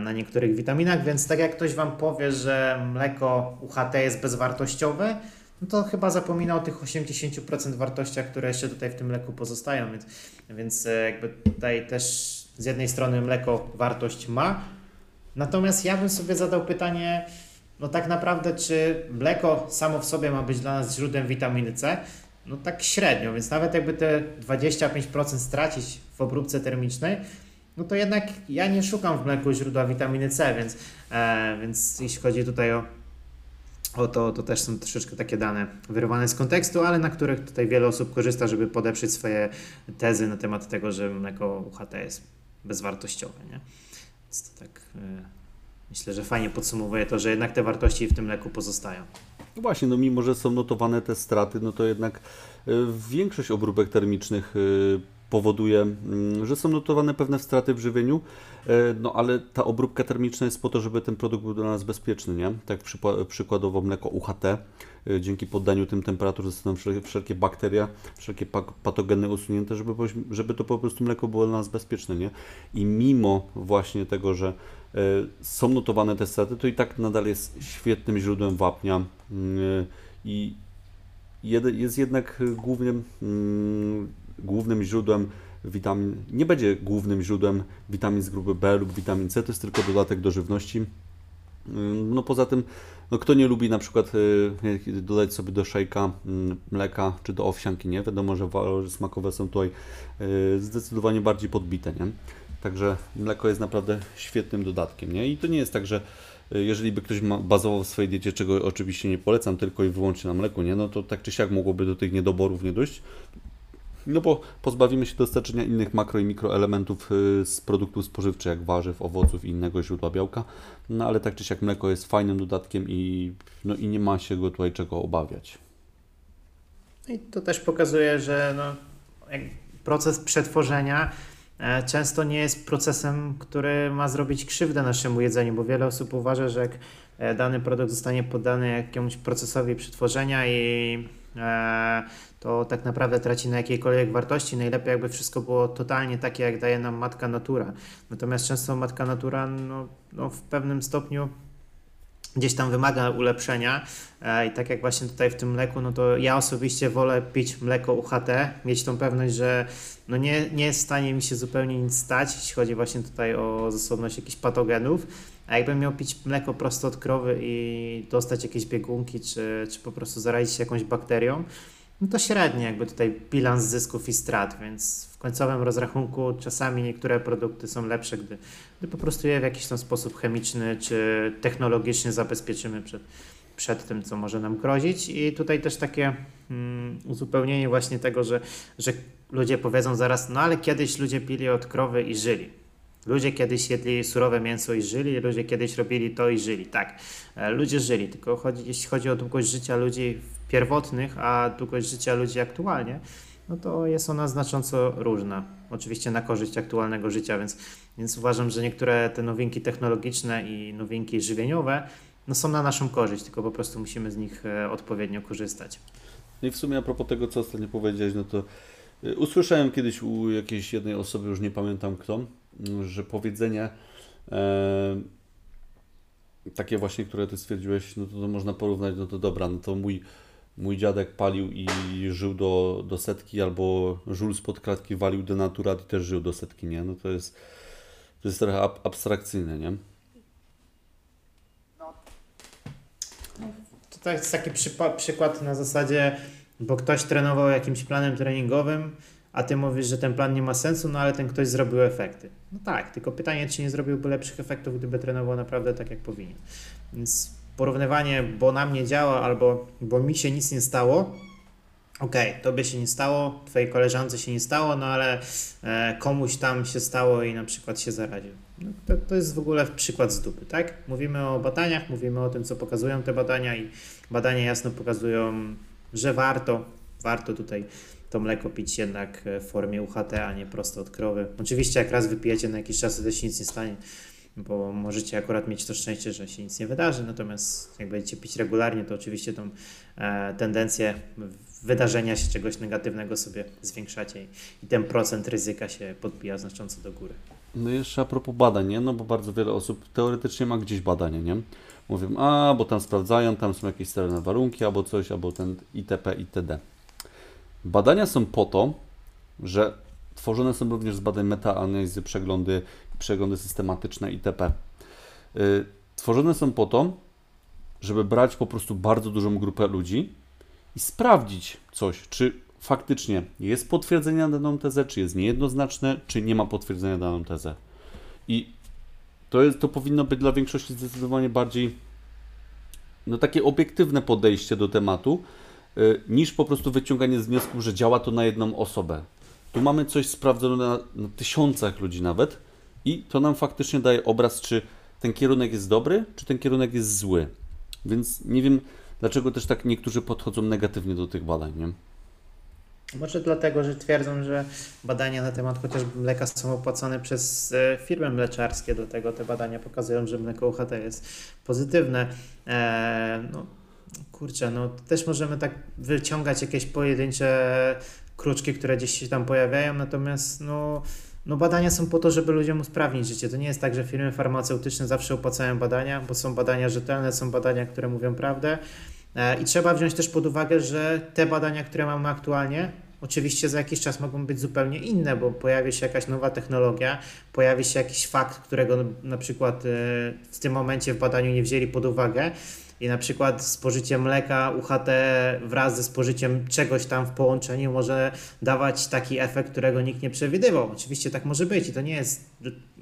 na niektórych witaminach, więc tak jak ktoś Wam powie, że mleko UHT jest bezwartościowe, no to chyba zapomina o tych 80% wartościach, które jeszcze tutaj w tym mleku pozostają, więc, więc e, jakby tutaj też z jednej strony mleko wartość ma, natomiast ja bym sobie zadał pytanie, no tak naprawdę czy mleko samo w sobie ma być dla nas źródłem witaminy C? No tak średnio, więc nawet jakby te 25% stracić w obróbce termicznej, no to jednak ja nie szukam w mleku źródła witaminy C, więc, e, więc jeśli chodzi tutaj o, o to, to też są troszeczkę takie dane wyrwane z kontekstu, ale na których tutaj wiele osób korzysta, żeby podeprzeć swoje tezy na temat tego, że mleko UHT jest bezwartościowe. Nie? Więc to tak e, myślę, że fajnie podsumowuje to, że jednak te wartości w tym mleku pozostają. No właśnie, no mimo, że są notowane te straty, no to jednak y, większość obróbek termicznych y, powoduje, mm, że są notowane pewne straty w żywieniu, e, no ale ta obróbka termiczna jest po to, żeby ten produkt był dla nas bezpieczny, nie? Tak przykładowo mleko UHT, e, dzięki poddaniu tym temperatur zostaną wszelkie bakteria, wszelkie patogeny usunięte, żeby, żeby to po prostu mleko było dla nas bezpieczne, nie? I mimo właśnie tego, że e, są notowane te straty, to i tak nadal jest świetnym źródłem wapnia mm, i jest jednak głównie mm, głównym źródłem witamin, nie będzie głównym źródłem witamin z grupy B lub witamin C, to jest tylko dodatek do żywności. No poza tym, no kto nie lubi na przykład y, dodać sobie do szejka mm, mleka czy do owsianki, nie? Wiadomo, że walory smakowe są tutaj y, zdecydowanie bardziej podbite, nie? Także mleko jest naprawdę świetnym dodatkiem, nie? I to nie jest tak, że y, jeżeli by ktoś bazował w swojej diecie, czego oczywiście nie polecam, tylko i wyłącznie na mleku, nie? No to tak czy siak mogłoby do tych niedoborów nie dojść. No bo pozbawimy się dostarczenia innych makro i mikroelementów y, z produktów spożywczych, jak warzyw, owoców i innego źródła białka. No ale tak czy siak mleko jest fajnym dodatkiem i, no, i nie ma się go tutaj czego obawiać. I to też pokazuje, że no, proces przetworzenia e, często nie jest procesem, który ma zrobić krzywdę naszemu jedzeniu, bo wiele osób uważa, że jak e, dany produkt zostanie poddany jakiemuś procesowi przetworzenia i e, to tak naprawdę traci na jakiejkolwiek wartości. Najlepiej jakby wszystko było totalnie takie, jak daje nam matka natura. Natomiast często matka natura no, no w pewnym stopniu gdzieś tam wymaga ulepszenia e, i tak jak właśnie tutaj w tym mleku, no to ja osobiście wolę pić mleko UHT, mieć tą pewność, że no nie, nie jest w stanie mi się zupełnie nic stać, jeśli chodzi właśnie tutaj o zasobność jakichś patogenów, a jakbym miał pić mleko prosto od krowy i dostać jakieś biegunki, czy, czy po prostu zarazić się jakąś bakterią, no to średnie jakby tutaj bilans zysków i strat, więc w końcowym rozrachunku czasami niektóre produkty są lepsze, gdy, gdy po prostu je w jakiś tam sposób chemiczny czy technologiczny zabezpieczymy przed, przed tym, co może nam grozić. I tutaj też takie mm, uzupełnienie właśnie tego, że, że ludzie powiedzą zaraz, no ale kiedyś ludzie pili od krowy i żyli. Ludzie kiedyś jedli surowe mięso i żyli, ludzie kiedyś robili to i żyli. Tak, e, ludzie żyli, tylko chodzi, jeśli chodzi o długość życia ludzi pierwotnych, a długość życia ludzi aktualnie, no to jest ona znacząco różna. Oczywiście na korzyść aktualnego życia, więc, więc uważam, że niektóre te nowinki technologiczne i nowinki żywieniowe no są na naszą korzyść, tylko po prostu musimy z nich e, odpowiednio korzystać. No i w sumie a propos tego, co ostatnio powiedziałeś, no to y, usłyszałem kiedyś u jakiejś jednej osoby, już nie pamiętam kto, że powiedzenie e, takie właśnie, które ty stwierdziłeś, no to, to można porównać, no to dobra, no to mój, mój dziadek palił i żył do, do setki, albo żul spod kratki walił denaturat i też żył do setki, nie? No to jest, to jest trochę ab, abstrakcyjne, nie? To jest taki przykład na zasadzie, bo ktoś trenował jakimś planem treningowym, a ty mówisz, że ten plan nie ma sensu, no ale ten ktoś zrobił efekty. No tak, tylko pytanie, czy nie zrobiłby lepszych efektów, gdyby trenował naprawdę tak, jak powinien. Więc porównywanie, bo nam nie działa, albo bo mi się nic nie stało, okej, okay, tobie się nie stało, twojej koleżance się nie stało, no ale e, komuś tam się stało i na przykład się zaraził. No, to, to jest w ogóle przykład z dupy, tak? Mówimy o badaniach, mówimy o tym, co pokazują te badania i badania jasno pokazują, że warto, warto tutaj to mleko pić jednak w formie UHT, a nie prosto od krowy. Oczywiście jak raz wypijecie na jakiś czas, to się nic nie stanie, bo możecie akurat mieć to szczęście, że się nic nie wydarzy, natomiast jak będziecie pić regularnie, to oczywiście tą e, tendencję wydarzenia się czegoś negatywnego sobie zwiększacie i, i ten procent ryzyka się podbija znacząco do góry. No jeszcze a propos badań, nie? No bo bardzo wiele osób teoretycznie ma gdzieś badania, nie? Mówią, a, bo tam sprawdzają, tam są jakieś sterylne warunki, albo coś, albo ten itp. itd. Badania są po to, że tworzone są również z badań metaanalizy, przeglądy, przeglądy systematyczne itp. Yy, tworzone są po to, żeby brać po prostu bardzo dużą grupę ludzi i sprawdzić coś, czy faktycznie jest potwierdzenie na daną tezę, czy jest niejednoznaczne, czy nie ma potwierdzenia na daną tezę. I to, jest, to powinno być dla większości zdecydowanie bardziej no, takie obiektywne podejście do tematu, yy, niż po prostu wyciąganie z wniosku, że działa to na jedną osobę. Tu mamy coś sprawdzone na, na tysiącach ludzi nawet i to nam faktycznie daje obraz, czy ten kierunek jest dobry, czy ten kierunek jest zły. Więc nie wiem, dlaczego też tak niektórzy podchodzą negatywnie do tych badań, nie? Może dlatego, że twierdzą, że badania na temat chociażby mleka są opłacane przez e, firmy mleczarskie, dlatego te badania pokazują, że mleko UHT jest pozytywne. Eee, no, kurczę, no też możemy tak wyciągać jakieś pojedyncze kruczki, które gdzieś się tam pojawiają, natomiast no, no badania są po to, żeby ludziom usprawnić życie. To nie jest tak, że firmy farmaceutyczne zawsze opłacają badania, bo są badania rzetelne, są badania, które mówią prawdę. E, I trzeba wziąć też pod uwagę, że te badania, które mamy aktualnie, oczywiście za jakiś czas mogą być zupełnie inne, bo pojawi się jakaś nowa technologia, pojawi się jakiś fakt, którego na przykład e, w tym momencie w badaniu nie wzięli pod uwagę. I na przykład spożycie mleka UHT wraz ze spożyciem czegoś tam w połączeniu może dawać taki efekt, którego nikt nie przewidywał. Oczywiście tak może być i to nie jest,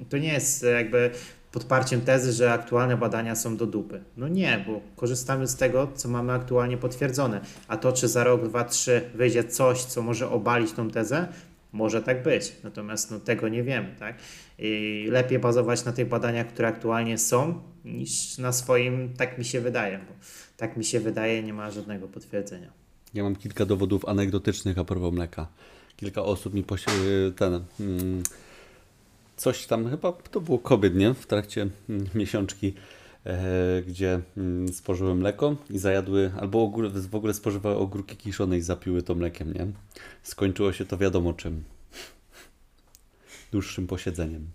to nie jest jakby podparciem tezy, że aktualne badania są do dupy. No nie, bo korzystamy z tego, co mamy aktualnie potwierdzone. A to, czy za rok, dwa, trzy wyjdzie coś, co może obalić tą tezę, może tak być. Natomiast no, tego nie wiemy, tak? I lepiej bazować na tych badaniach, które aktualnie są, niż na swoim, tak mi się wydaje, bo tak mi się wydaje, nie ma żadnego potwierdzenia. Ja mam kilka dowodów anegdotycznych a propos mleka. Kilka osób mi posi- ten... Hmm coś tam, chyba to było kobiet, nie? W trakcie mm, miesiączki, e, gdzie mm, spożyły mleko i zajadły, albo w ogóle spożywały ogórki kiszone i zapiły to mlekiem, nie? Skończyło się to wiadomo czym. Dłuższym posiedzeniem.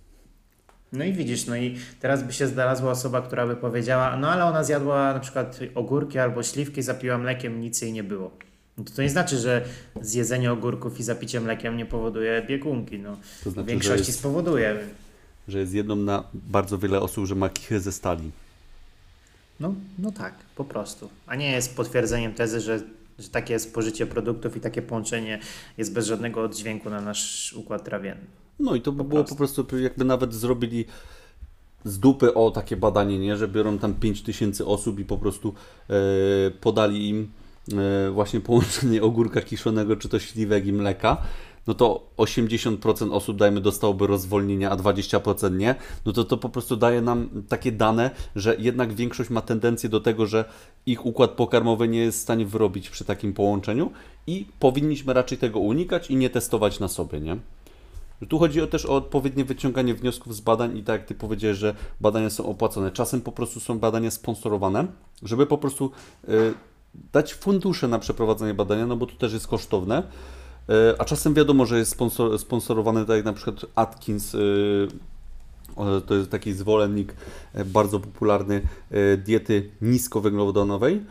No i widzisz, no i teraz by się znalazła osoba, która by powiedziała, no ale ona zjadła na przykład ogórki albo śliwki, zapiła mlekiem, nic jej nie było. No to, nie znaczy, że zjedzenie ogórków i zapicie mlekiem nie powoduje biegunki. No, to znaczy, w większości jest, spowoduje. Że jest jedną na bardzo wiele osób, że ma kichy ze stali. No, no tak, po prostu. A nie jest potwierdzeniem tezy, że, że takie spożycie produktów i takie połączenie jest bez żadnego oddźwięku na nasz układ trawienny. No i to by po było prostu. po prostu, jakby nawet zrobili z dupy o takie badanie, nie? że biorą tam 5000 osób i po prostu e, podali im E, właśnie połączenie ogórka kiszonego, czy to śliwek i mleka, no to 80% osób, dajmy, dostałoby rozwolnienia, a 20% nie, no to to po prostu daje nam takie dane, że jednak większość ma tendencję do tego, że ich układ pokarmowy nie jest w stanie wyrobić przy takim połączeniu i powinniśmy raczej tego unikać i nie testować na sobie, nie? Tu chodzi też o odpowiednie wyciąganie wniosków z badań i tak jak Ty powiedziałeś, że badania są opłacone. Czasem po prostu są badania sponsorowane, żeby po prostu... Yy, dać fundusze na przeprowadzenie badania, no bo to też jest kosztowne. E, a czasem wiadomo, że jest sponsor, sponsorowane, tak jak na przykład Atkins, e, to jest taki zwolennik e, bardzo popularny diety niskowęglowodanowej.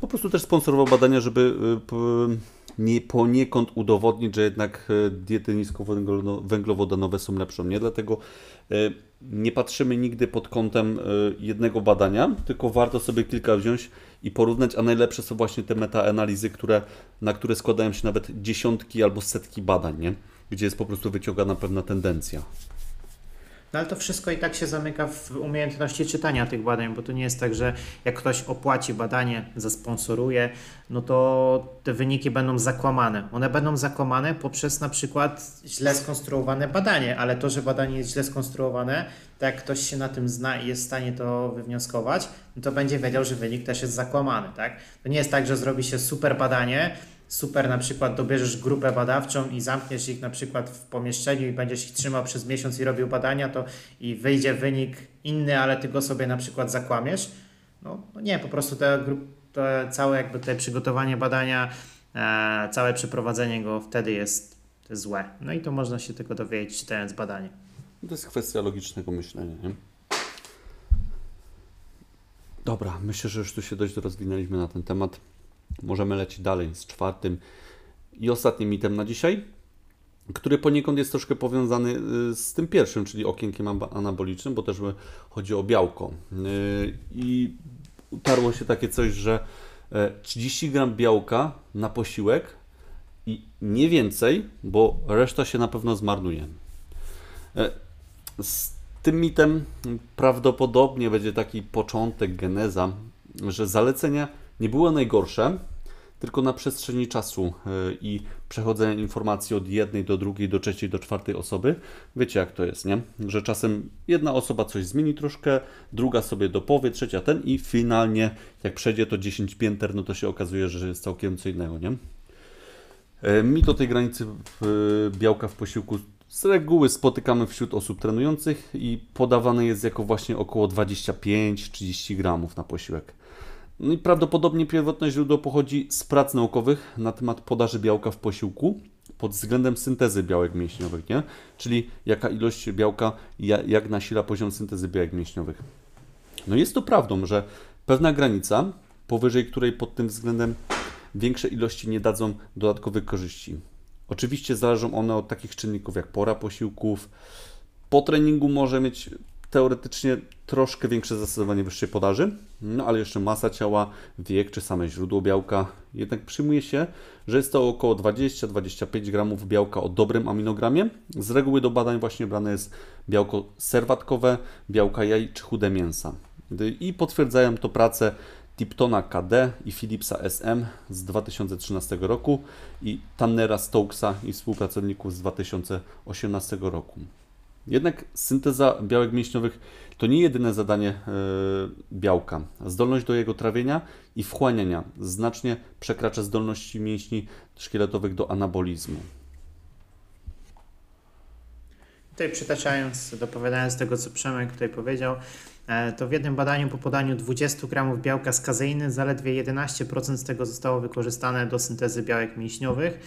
Po prostu też sponsorował badania, żeby nie, poniekąd udowodnić, że jednak diety niskowęglowodanowe są lepszą. Nie dlatego nie patrzymy nigdy pod kątem jednego badania, tylko warto sobie kilka wziąć i porównać, a najlepsze są właśnie te metaanalizy, które, na które składają się nawet dziesiątki albo setki badań, nie? gdzie jest po prostu wyciągana pewna tendencja. No ale to wszystko i tak się zamyka w umiejętności czytania tych badań, bo to nie jest tak, że jak ktoś opłaci badanie, zasponsoruje, no to te wyniki będą zakłamane. One będą zakłamane poprzez na przykład źle skonstruowane badanie, ale to, że badanie jest źle skonstruowane, to jak ktoś się na tym zna i jest w stanie to wywnioskować, no to będzie wiedział, że wynik też jest zakłamany. Tak? To nie jest tak, że zrobi się super badanie, super na przykład dobierzesz grupę badawczą i zamkniesz ich na przykład w pomieszczeniu i będziesz ich trzymał przez miesiąc i robił badania, to i wyjdzie wynik inny, ale ty go sobie na przykład zakłamiesz. No, no nie, po prostu te, te całe jakby te przygotowanie badania, e, całe przeprowadzenie go wtedy jest, złe. No i to można się tylko dowiedzieć czytając badanie. To jest kwestia logicznego myślenia, nie? Dobra, myślę, że już tu się dość rozwinęliśmy na ten temat. Możemy lecieć dalej z czwartym i ostatnim mitem na dzisiaj, który poniekąd jest troszkę powiązany y, z tym pierwszym, czyli okienkiem anabolicznym, bo też chodzi o białko. Y, I utarło się takie coś, że 30 e, gram białka na posiłek i nie więcej, bo reszta się na pewno zmarnuje. E, z tym mitem prawdopodobnie będzie taki początek, geneza, że zalecenia nie było najgorsze, tylko na przestrzeni czasu e, i przechodzenia informacji od jednej do drugiej, do trzeciej, do czwartej osoby. Wiecie jak to jest, nie? Że czasem jedna osoba coś zmieni troszkę, druga sobie dopowie, trzecia ten i finalnie jak przejdzie to 10 pięter, no to się okazuje, że jest całkiem co innego, nie? E, mi do tej granicy białka w posiłku z reguły spotykamy wśród osób trenujących i podawane jest jako właśnie około 25-30 gramów na posiłek. No i prawdopodobnie pierwotne źródło pochodzi z prac naukowych na temat podaży białka w posiłku pod względem syntezy białek mięśniowych, nie? Czyli jaka ilość białka, jak nasila poziom syntezy białek mięśniowych. No jest to prawdą, że pewna granica, powyżej której pod tym względem większe ilości nie dadzą dodatkowych korzyści. Oczywiście zależą one od takich czynników jak pora posiłków. Po treningu może mieć teoretycznie troszkę większe zastosowanie wyższej podaży, no ale jeszcze masa ciała, wiek czy same źródło białka. Jednak przyjmuje się, że jest to około 20-25 gramów białka o dobrym aminogramie. Z reguły do badań właśnie brane jest białko serwatkowe, białka jaj czy chude mięsa. I potwierdzają to prace Tiptona KD i Philipsa SM z 2013 roku i Tannera Stokesa i współpracowników z 2018 roku. Jednak synteza białek mięśniowych to nie jedyne zadanie e, białka. Zdolność do jego trawienia i wchłaniania znacznie przekracza zdolności mięśni szkieletowych do anabolizmu. Tutaj przytaczając, dopowiadając tego, co Przemek tutaj powiedział, e, to w jednym badaniu po podaniu 20 gramów białka z kazeiny zaledwie 11% z tego zostało wykorzystane do syntezy białek mięśniowych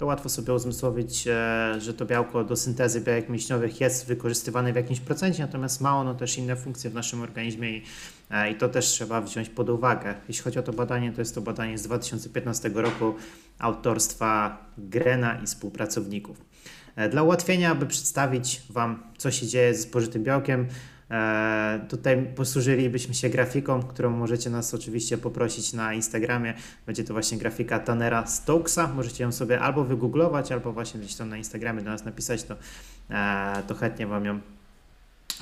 to łatwo sobie uzmysłowić, e, że to białko do syntezy białek mięśniowych jest wykorzystywane w jakimś procencie, natomiast ma ono też inne funkcje w naszym organizmie i, e, i to też trzeba wziąć pod uwagę. Jeśli chodzi o to badanie, to jest to badanie z 2015 roku autorstwa Grena i współpracowników. E, dla ułatwienia, aby przedstawić Wam, co się dzieje ze spożytym białkiem, tutaj posłużylibyśmy się grafiką, którą możecie nas oczywiście poprosić na Instagramie. Będzie to właśnie grafika Tanera Stokesa. Możecie ją sobie albo wygooglować, albo właśnie gdzieś tam na Instagramie do nas napisać, to, e, to chętnie Wam ją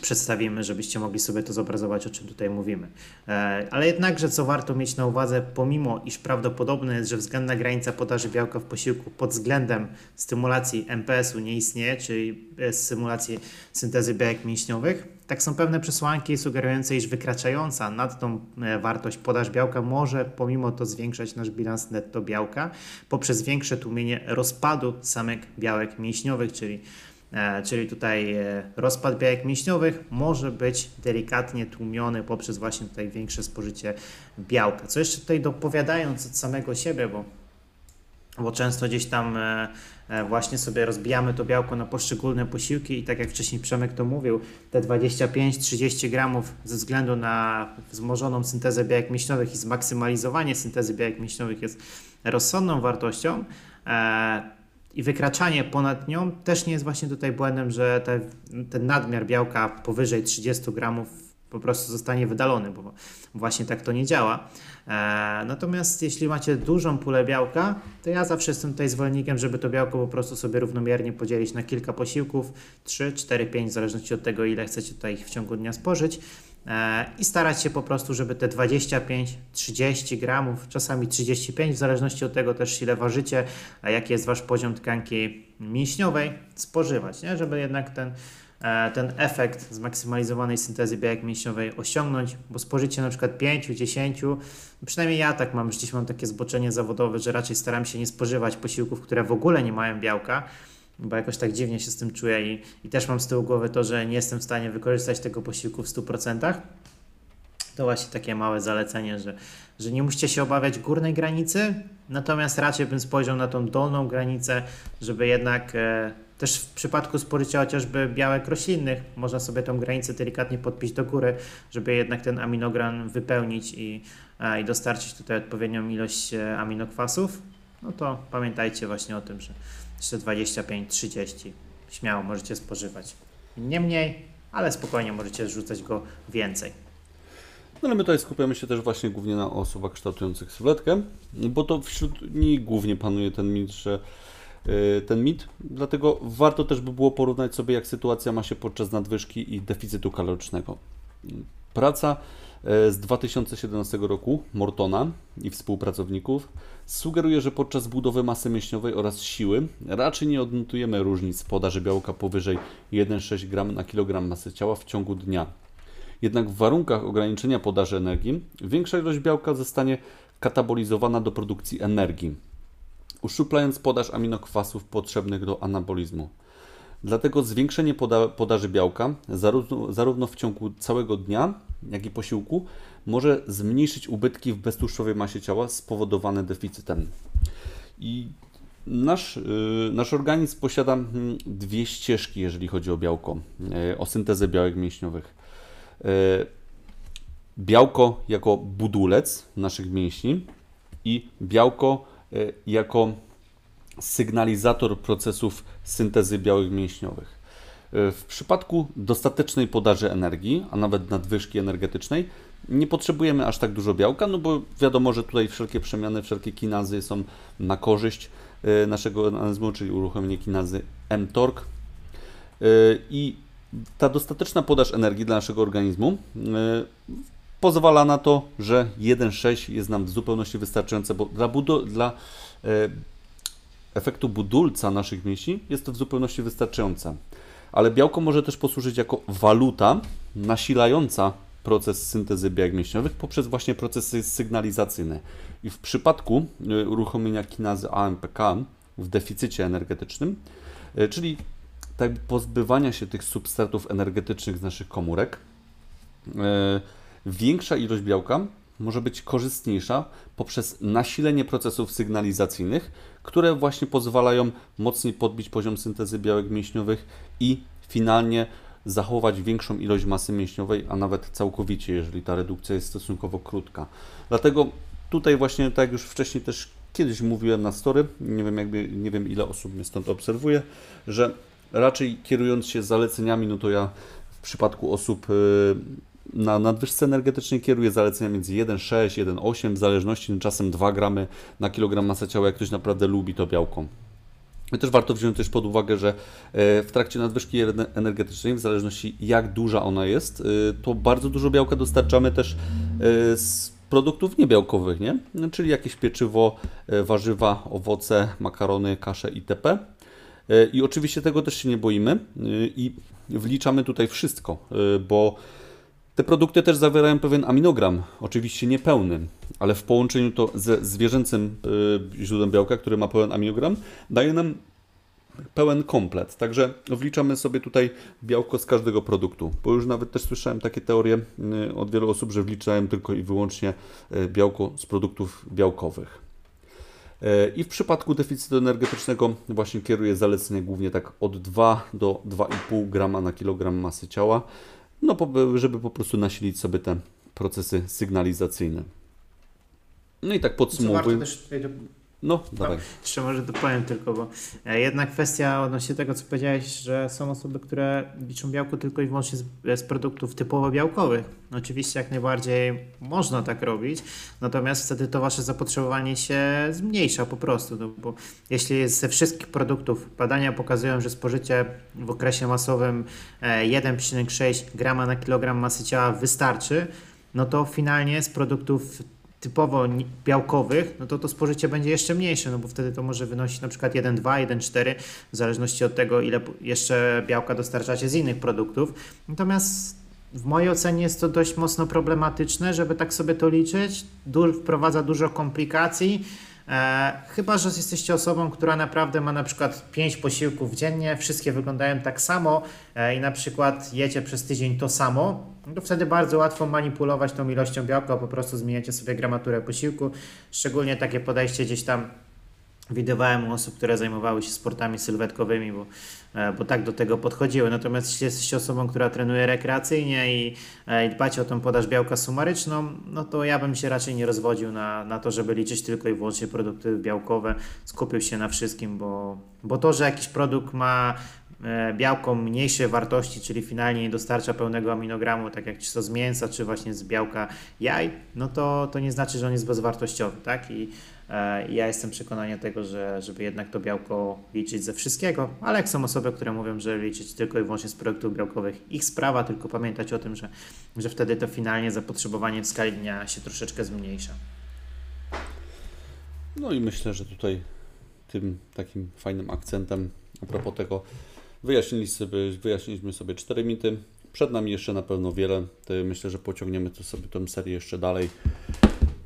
przedstawimy, żebyście mogli sobie to zobrazować, o czym tutaj mówimy. E, ale jednakże, co warto mieć na uwadze, pomimo iż prawdopodobne jest, że względna granica podaży białka w posiłku pod względem stymulacji MPS-u nie istnieje, czyli symulacji syntezy białek mięśniowych, tak są pewne przesłanki sugerujące, iż wykraczająca nad tą e, wartość podaż białka może pomimo to zwiększać nasz bilans netto białka poprzez większe tłumienie rozpadu samych białek mięśniowych, czyli E, czyli tutaj e, rozpad białek mięśniowych może być delikatnie tłumiony poprzez właśnie tutaj większe spożycie białka. Co jeszcze tutaj dopowiadając od samego siebie, bo, bo często gdzieś tam właśnie sobie rozbijamy to białko na poszczególne posiłki i tak jak wcześniej Przemek to mówił, te 25-30 gramów ze względu na wzmożoną syntezę białek mięśniowych i zmaksymalizowanie syntezy białek mięśniowych jest rozsądną wartością i wykraczanie ponad nią też nie jest właśnie tutaj błędem, że te, ten nadmiar białka powyżej 30 gramów po prostu zostanie wydalony, bo właśnie tak to nie działa. E, natomiast jeśli macie dużą pulę białka, to ja zawsze jestem tutaj zwolennikiem, żeby to białko po prostu sobie równomiernie podzielić na kilka posiłków, 3, 4, 5, w zależności od tego, ile chcecie tutaj w ciągu dnia spożyć E, i starać się po prostu, żeby te 25-30 gramów, czasami 35, w zależności od tego też ile ważycie, a jaki jest Wasz poziom tkanki mięśniowej, spożywać, nie? żeby jednak ten, ten efekt zmaksymalizowanej syntezy białek mięśniowej osiągnąć, bo spożycie na przykład 5-10, przynajmniej ja tak mam, że dziś mam takie zboczenie zawodowe, że raczej staram się nie spożywać posiłków, które w ogóle nie mają białka, bo jakoś tak dziwnie się z tym czuję i, i też mam z tyłu głowy to, że nie jestem w stanie wykorzystać tego posiłku w 100%. To właśnie takie małe zalecenie, że, że nie musicie się obawiać górnej granicy, natomiast raczej bym spojrzał na tą dolną granicę, żeby jednak e, też w przypadku spożycia chociażby białek roślinnych można sobie tą granicę delikatnie podpić do góry, żeby jednak ten aminogram wypełnić i, i dostarczyć tutaj odpowiednią ilość e, aminokwasów. No to pamiętajcie właśnie o tym, że jeszcze 25-30 śmiało możecie spożywać. Nie mniej, ale spokojnie możecie zrzucać go więcej. No ale my tutaj skupiamy się też właśnie głównie na osobach kształtujących sylwetkę, bo to wśród nich głównie panuje ten mit, że ten mit, dlatego warto też by było porównać sobie jak sytuacja ma się podczas nadwyżki i deficytu kalorycznego. Praca E, z 2017 roku Mortona i współpracowników sugeruje, że podczas budowy masy mięśniowej oraz siły raczej nie odnotujemy różnic podaży białka powyżej 1,6 g na kilogram masy ciała w ciągu dnia. Jednak w warunkach ograniczenia podaży energii większa ilość białka zostanie katabolizowana do produkcji energii, uszczuplając podaż aminokwasów potrzebnych do anabolizmu. Dlatego zwiększenie poda podaży białka zarówno, zarówno w ciągu całego dnia, jak i posiłku może zmniejszyć ubytki w beztłuszczowej masie ciała spowodowane deficytem. I nasz, yy, nasz organizm posiada mm, dwie ścieżki, jeżeli chodzi o białko, yy, o syntezę białek mięśniowych. Yy, białko jako budulec naszych mięśni i białko jako sygnalizator procesów syntezy białek mięśniowych. E, w przypadku dostatecznej podaży energii, a nawet nadwyżki energetycznej, nie potrzebujemy aż tak dużo białka, no bo wiadomo, że tutaj wszelkie przemiany, wszelkie kinazy są na korzyść e, naszego organizmu, czyli uruchomienie kinazy mTORC. I ta dostateczna podaż energii dla naszego organizmu pozwala na to, że 1,6 jest nam w zupełności wystarczające, bo dla, dla efektu budulca naszych mięśni jest to w zupełności wystarczające. Ale białko może też posłużyć jako waluta nasilająca proces syntezy białek mięśniowych poprzez właśnie procesy sygnalizacyjne. I w przypadku y, uruchomienia kinazy AMPK w deficycie energetycznym, y, czyli tak pozbywania się tych substratów energetycznych z naszych komórek, y, większa ilość białka może być korzystniejsza poprzez nasilenie procesów sygnalizacyjnych, które właśnie pozwalają mocniej podbić poziom syntezy białek mięśniowych i finalnie zachować większą ilość masy mięśniowej, a nawet całkowicie, jeżeli ta redukcja jest stosunkowo krótka. Dlatego tutaj właśnie, tak jak już wcześniej też kiedyś mówiłem na story, nie wiem, jakby, nie wiem ile osób mnie stąd obserwuje, że raczej kierując się zaleceniami, no to ja w przypadku osób y, na nadwyżce energetycznej kieruje zalecenia między 1,6, 1,8, w zależności no czasem 2 gramy na kilogram masy ciała, jak ktoś naprawdę lubi to białko. I też warto wziąć też pod uwagę, że e, w trakcie nadwyżki energetycznej, w zależności jak duża ona jest, e, to bardzo dużo białka dostarczamy też e, z produktów niebiałkowych, nie? czyli jakieś pieczywo, warzywa, owoce, makarony, kasze itp. I oczywiście tego też się nie boimy i wliczamy tutaj wszystko, bo te produkty też zawierają pewien aminogram, oczywiście niepełny, ale w połączeniu to ze zwierzęcym y, źródłem białka, który ma pełen aminogram, daje nam pełen komplet. Także wliczamy sobie tutaj białko z każdego produktu, bo już nawet też słyszałem takie teorie y, od wielu osób, że wliczają tylko i wyłącznie y, białko z produktów białkowych. I w przypadku deficytu energetycznego właśnie kieruję zalecenie głównie tak od 2 do 2,5 grama na kilogram masy ciała, no żeby po prostu nasilić sobie te procesy sygnalizacyjne. No i tak podsumowując. No, dawaj. Jeszcze może dopowiem tylko, bo e, jedna kwestia odnośnie tego, co powiedziałeś, że są osoby, które liczą białko tylko i wyłącznie z, z produktów typowo białkowych. Oczywiście jak najbardziej można tak robić, natomiast wtedy to wasze zapotrzebowanie się zmniejsza po prostu, no bo jeśli ze wszystkich produktów, badania pokazują, że spożycie w okresie masowym e, 1,6 grama na kilogram masy ciała wystarczy, no to finalnie z produktów typowo białkowych, no to to spożycie będzie jeszcze mniejsze, no bo wtedy to może wynosić na przykład 1,2, 1,4 w zależności od tego, ile jeszcze białka dostarczacie z innych produktów. Natomiast w mojej ocenie jest to dość mocno problematyczne, żeby tak sobie to liczyć. Du- wprowadza dużo komplikacji. E, chyba, że jesteście osobą, która naprawdę ma na przykład 5 posiłków dziennie, wszystkie wyglądają tak samo e, i na przykład jecie przez tydzień to samo, to wtedy bardzo łatwo manipulować tą ilością białka, po prostu zmieniacie sobie gramaturę posiłku. Szczególnie takie podejście gdzieś tam widywałem u osób, które zajmowały się sportami sylwetkowymi, bo, e, bo tak do tego podchodziły. Natomiast jeśli jesteście osobą, która trenuje rekreacyjnie i, e, i dbacie o tą podaż białka sumaryczną, no to ja bym się raczej nie rozwodził na, na to, żeby liczyć tylko i wyłącznie produkty białkowe, skupił się na wszystkim, bo, bo to, że jakiś produkt ma białko mniejszej wartości, czyli finalnie nie dostarcza pełnego aminogramu, tak jak czy to z mięsa, czy właśnie z białka jaj, no to, to nie znaczy, że on jest bezwartościowy, tak? I e, ja jestem przekonania tego, że żeby jednak to białko liczyć ze wszystkiego, ale jak są osoby, które mówią, że liczyć tylko i wyłącznie z produktów białkowych, ich sprawa, tylko pamiętać o tym, że, że wtedy to finalnie zapotrzebowanie w skali dnia się troszeczkę zmniejsza. No i myślę, że tutaj tym takim fajnym akcentem a propos tego wyjaśniliśmy sobie, wyjaśniliśmy sobie cztery mity. Przed nami jeszcze na pewno wiele. Myślę, że pociągniemy to sobie tę serię jeszcze dalej.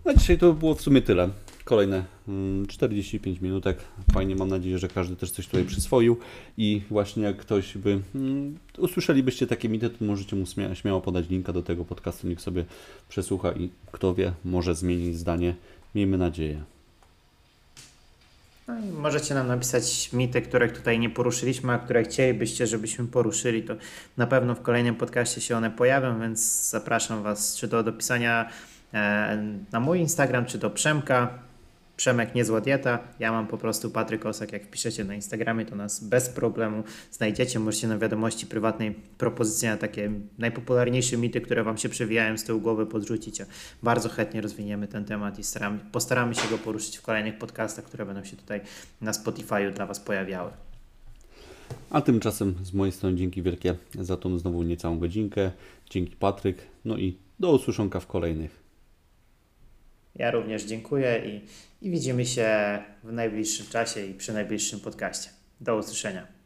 Na dzisiaj to było w sumie tyle. Kolejne mm, 45 minutek. Fajnie, mam nadzieję, że każdy też coś tutaj przyswoił i właśnie jak ktoś by mm, usłyszelibyście takie mity, to możecie mu śmia- śmiało podać linka do tego podcastu, niech sobie przesłucha i kto wie, może zmienić zdanie. Miejmy nadzieję. No i możecie nam napisać mity, których tutaj nie poruszyliśmy, a które chcielibyście, żebyśmy poruszyli, to na pewno w kolejnym podcaście się one pojawią, więc zapraszam Was czy do pisania e, na mój Instagram, czy do Przemka. Przemek Niezła Dieta. Ja mam po prostu Patryk Osak. Jak wpiszecie na Instagramie, to nas bez problemu znajdziecie. Możecie na wiadomości prywatnej propozycje na takie najpopularniejsze mity, które Wam się przewijają z tyłu głowy, podrzucić. A Bardzo chętnie rozwiniemy ten temat i staramy, postaramy się go poruszyć w kolejnych podcastach, które będą się tutaj na Spotify'u dla Was pojawiały. A tymczasem z mojej strony dzięki wielkie za tą znowu niecałą godzinkę. Dzięki Patryk. No i do usłyszonka w kolejnych. Ja również dziękuję i, i widzimy się w najbliższym czasie i przy najbliższym podcaście. Do usłyszenia.